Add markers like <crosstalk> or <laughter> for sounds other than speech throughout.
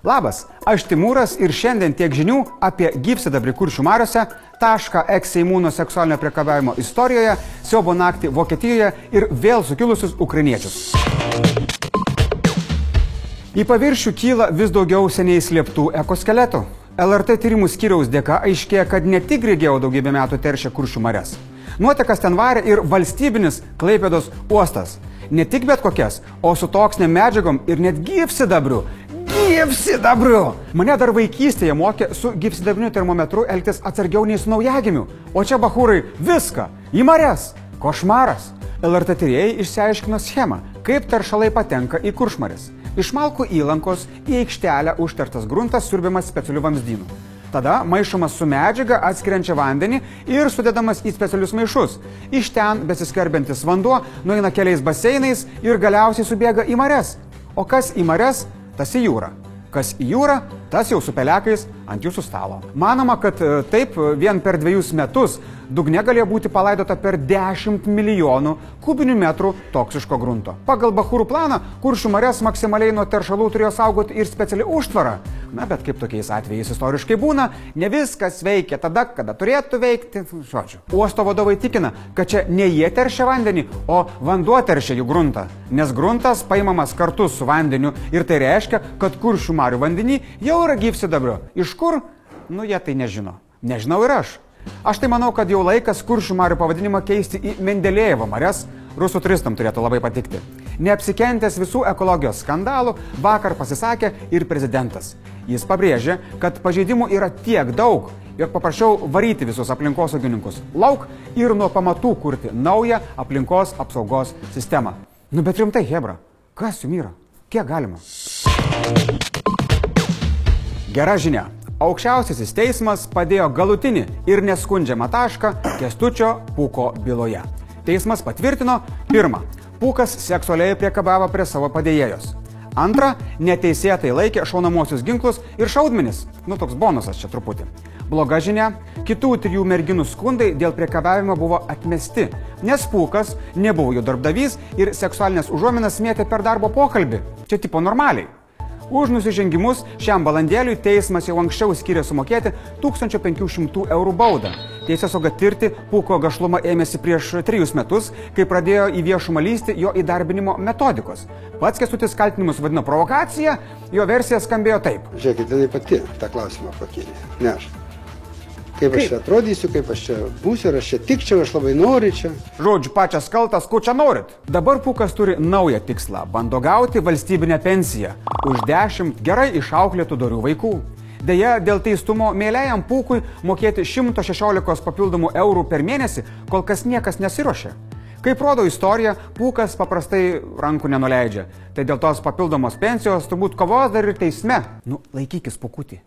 Labas, aš Timūras ir šiandien tiek žinių apie gyvsidabrį kuršių mariuose, tašką ekseimūno seksualinio priekabiavimo istorijoje, siaubo naktį Vokietijoje ir vėl sukilusius ukrainiečius. Į paviršių kyla vis daugiau seniai slėptų ekoskeletų. LRT tyrimų skyriaus dėka aiškėja, kad ne tik Grigėjo daugybę metų teršia kuršių marias. Nuotekas ten varė ir valstybinis Klaipėdos uostas. Ne tik bet kokias, o su toksiniam medžiagom ir net gyvsidabriu gyvsidabriu. Mane dar vaikystėje mokė su gyvsidabriniu termometru elgtis atsargiau nei su naujagimiu. O čia bahūrai viską. Į marias. Košmaras. LRT tyrėjai išsiaiškino schemą, kaip taršalai patenka į kuršmaris. Iš Malkų įlankos į aikštelę užtertas gruntas siurbiamas specialiu vamzdynu. Tada maišomas su medžiaga atskiriančia vandenį ir sudedamas į specialius maišus. Iš ten besiskerbiantis vanduo nueina keliais baseinais ir galiausiai subėga į mares. O kas į mares, tas į jūrą. Kas į jūrą, tas jau su pelekais ant jūsų stalo. Manoma, kad e, taip vien per dviejus metus dugne galėjo būti palaidota per 10 milijonų kubinių metrų toksiško grunto. Pagal Bahūrų planą, kuršių marias maksimaliai nuo teršalų turėjo saugoti ir speciali užtvara. Na, bet kaip tokiais atvejais istoriškai būna, ne viskas veikia tada, kada turėtų veikti. Žodžiu. Uosto vadovai tikina, kad čia ne jie teršia vandenį, o vanduo teršia jų gruntą. Nes gruntas paimamas kartu su vandeniu ir tai reiškia, kad kuršių marių vandenį jau yra gyvsidabrio. Iš kur? Nu, jie tai nežino. Nežinau ir aš. Aš tai manau, kad jau laikas kuršių marių pavadinimą keisti į Mendelėjevo marias. Rusų turistam turėtų labai patikti. Neapsikentęs visų ekologijos skandalų, vakar pasisakė ir prezidentas. Jis pabrėžė, kad pažeidimų yra tiek daug, jog paprašiau varyti visus aplinkosaugininkus lauk ir nuo pamatų kurti naują aplinkos apsaugos sistemą. Nu bet rimtai, Hebra, kas jums yra? Kiek galima? Gera žinia. Aukščiausiasis teismas padėjo galutinį ir neskundžiamą tašką Kestučio Puko byloje. Teismas patvirtino, pirmą, Pukas seksualiai priekabavo prie savo padėjėjos. Antra, neteisėtai laikė šaunamosius ginklus ir šaudmenis. Nu, toks bonusas čia truputį. Bloga žinia, kitų trijų merginų skundai dėl priekabavimo buvo atmesti, nes Pukas nebuvo jų darbdavys ir seksualinės užuominas mėtė per darbo pokalbį. Čia tipo normaliai. Už nusižengimus šiam balandėliui teismas jau anksčiau skiria sumokėti 1500 eurų baudą. Teisėsauga tirti Puko gašlumą ėmėsi prieš trejus metus, kai pradėjo į viešumą lysti jo įdarbinimo metodikos. Pats kestutis kaltinimus vadino provokacija, jo versija skambėjo taip. Žiūrėkit, jinai pati tą klausimą pakėlė, ne aš. Kaip aš čia atrodysiu, kaip aš čia būsiu, ar aš čia tikčiau, aš labai noriu čia. Žodžiu, pačias kaltas, ko čia norit. Dabar Pukas turi naują tikslą - bando gauti valstybinę pensiją už 10 gerai išauklėtų dorių vaikų. Deja, dėl teistumo mėlyjam pūkui mokėti 116 papildomų eurų per mėnesį kol kas niekas nesiuošia. Kaip rodo istorija, pūkas paprastai rankų nenuleidžia. Tai dėl tos papildomos pensijos turbūt kovos dar ir teisme. Nu, laikykis pukutį.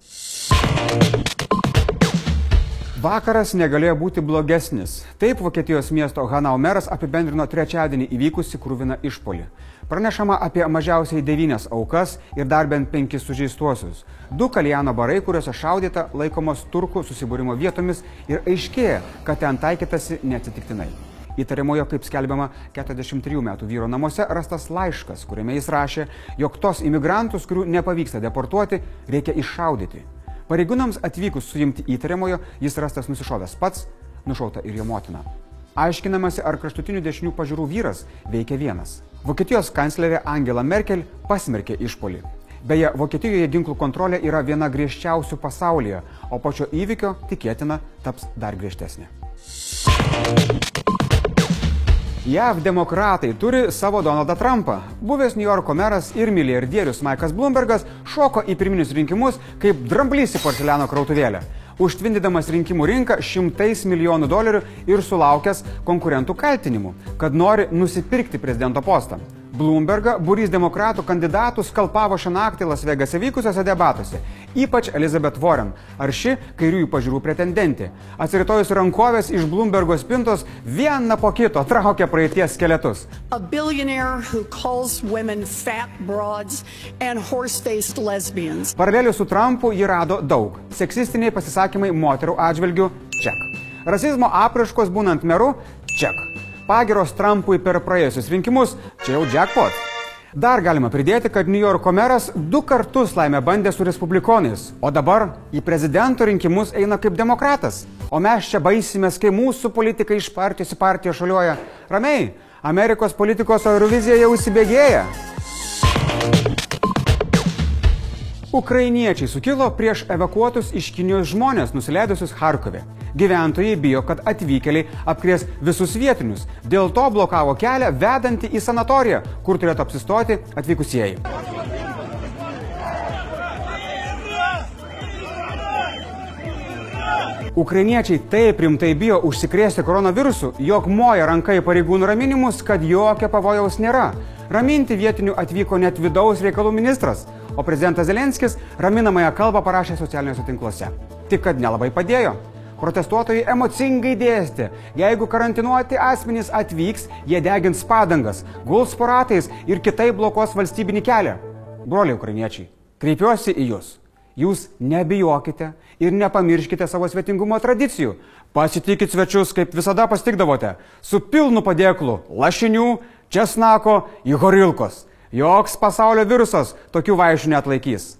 Vakaras negalėjo būti blogesnis. Taip Vokietijos miesto Hanau meras apibendrino trečiadienį įvykusi krūviną išpolį. Pranešama apie mažiausiai devynias aukas ir dar bent penkis sužeistuosius. Du kalijano barai, kuriuose šaudyta, laikomos turkų susibūrimo vietomis ir aiškėja, kad ten taikytasi neatsitiktinai. Įtariamojo, kaip skelbiama, 43 metų vyro namuose rastas laiškas, kuriame jis rašė, jog tos imigrantus, kurių nepavyksta deportuoti, reikia iššaudyti. Pareigūnams atvykus suimti įtariamojo, jis rastas nusišovęs pats, nušauta ir jo motina. Aiškinamasi, ar kraštutinių dešinių pažiūrų vyras veikia vienas. Vokietijos kanclerė Angela Merkel pasmerkė išpolį. Beje, Vokietijoje ginklų kontrolė yra viena griežčiausių pasaulyje, o pačio įvykio tikėtina taps dar griežtesnė. JAV demokratai turi savo Donaldą Trumpą. Buvęs New Yorko meras ir milijardierius Maikas Bloombergas šoko į pirminius rinkimus kaip dramblys į porceliano krautuvėlę, užtvindydamas rinkimų rinką šimtais milijonų dolerių ir sulaukęs konkurentų kaltinimų, kad nori nusipirkti prezidento postą. Bloombergą būrys demokratų kandidatų skalpavo šią naktį Las Vegase vykusiuose debatuose, ypač Elizabeth Warren, ar ši kairiųjų pažiūrų pretendentė. Atsiritojus rankovės iš Bloombergo spintos vieną po kito traukė praeities skeletus. Paralelių su Trumpu jį rado daug. Seksistiniai pasisakymai moterų atžvilgių - ček. Rasizmo apraiškos būnant meru - ček. Pagiros Trumpui per praėjusius rinkimus - čia jau jackpot. Dar galima pridėti, kad New Yorko meras du kartus laimę bandė su respublikonais, o dabar į prezidento rinkimus eina kaip demokratas. O mes čia baisimės, kai mūsų politikai iš partijos į partiją šaliuoja. Ramiai, Amerikos politikos Eurovizija jau įsibėgėja. Ukrainiečiai sukilo prieš evakuotus iš Kinijos žmonės nusileidusius Harkove. Gyventojai bijo, kad atvykėliai apkrės visus vietinius. Dėl to blokavo kelią vedantį į sanatoriją, kur turėtų apsistoti atvykusieji. Ukrainiečiai taip rimtai bijo užsikrėsti koronavirusu, jog moja ranka į pareigūnų raminimus, kad jokio pavojaus nėra. Raminti vietinių atvyko net vidaus reikalų ministras, o prezidentas Zelenskis raminamąją kalbą parašė socialiniuose tinkluose. Tik kad nelabai padėjo. Protestuotojai emocingai dėstė, jeigu karantinuoti asmenys atvyks, jie degins padangas, guls po ratais ir kitaip blokuos valstybinį kelią. Broliai ukrainiečiai, kreipiuosi į jūs. Jūs nebijokite ir nepamirškite savo svetingumo tradicijų. Pasitikit svečius, kaip visada pastikdavote, su pilnu padėklu lašinių, česnako į horilkos. Joks pasaulio virusas tokių vaišių netlaikys.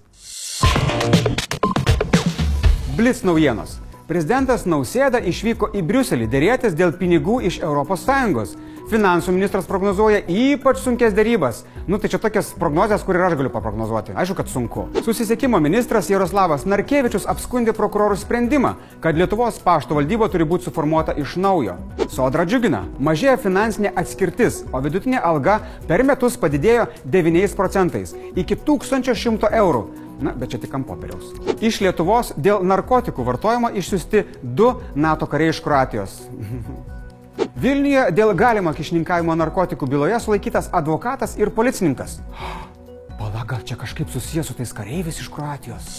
Blitz naujienos. Prezidentas Nausėda išvyko į Briuselį dėrėtis dėl pinigų iš ES. Finansų ministras prognozuoja ypač sunkės dėrybas. Nu tai čia tokias prognozes, kur ir aš galiu paprognozuoti. Aišku, kad sunku. Susisiekimo ministras Jaroslavas Narkevičius apskundė prokurorų sprendimą, kad Lietuvos pašto valdyba turi būti suformuota iš naujo. Sodra džiugina. Mažėja finansinė atskirtis, o vidutinė alga per metus padidėjo 9 procentais iki 1100 eurų. Na, bet čia tik ant popieriaus. Iš Lietuvos dėl narkotikų vartojimo išsiusti du NATO kariai iš Kroatijos. <laughs> Vilniuje dėl galimo kišininkavimo narkotikų byloje sulaikytas advokatas ir policininkas. <gasps> Pala, gal čia kažkaip susijęs su tais kareiviais iš Kroatijos.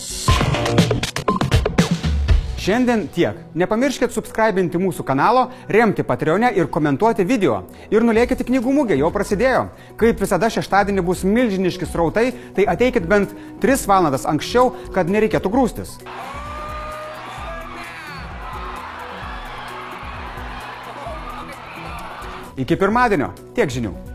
Šiandien tiek. Nepamirškit subscribinti mūsų kanalo, remti Patreone ir komentuoti video. Ir nulėkit į knygų mugę, jau prasidėjo. Kaip visada šeštadienį bus milžiniški srautai, tai ateikit bent 3 valandas anksčiau, kad nereikėtų grūstis. Iki pirmadienio tiek žinių.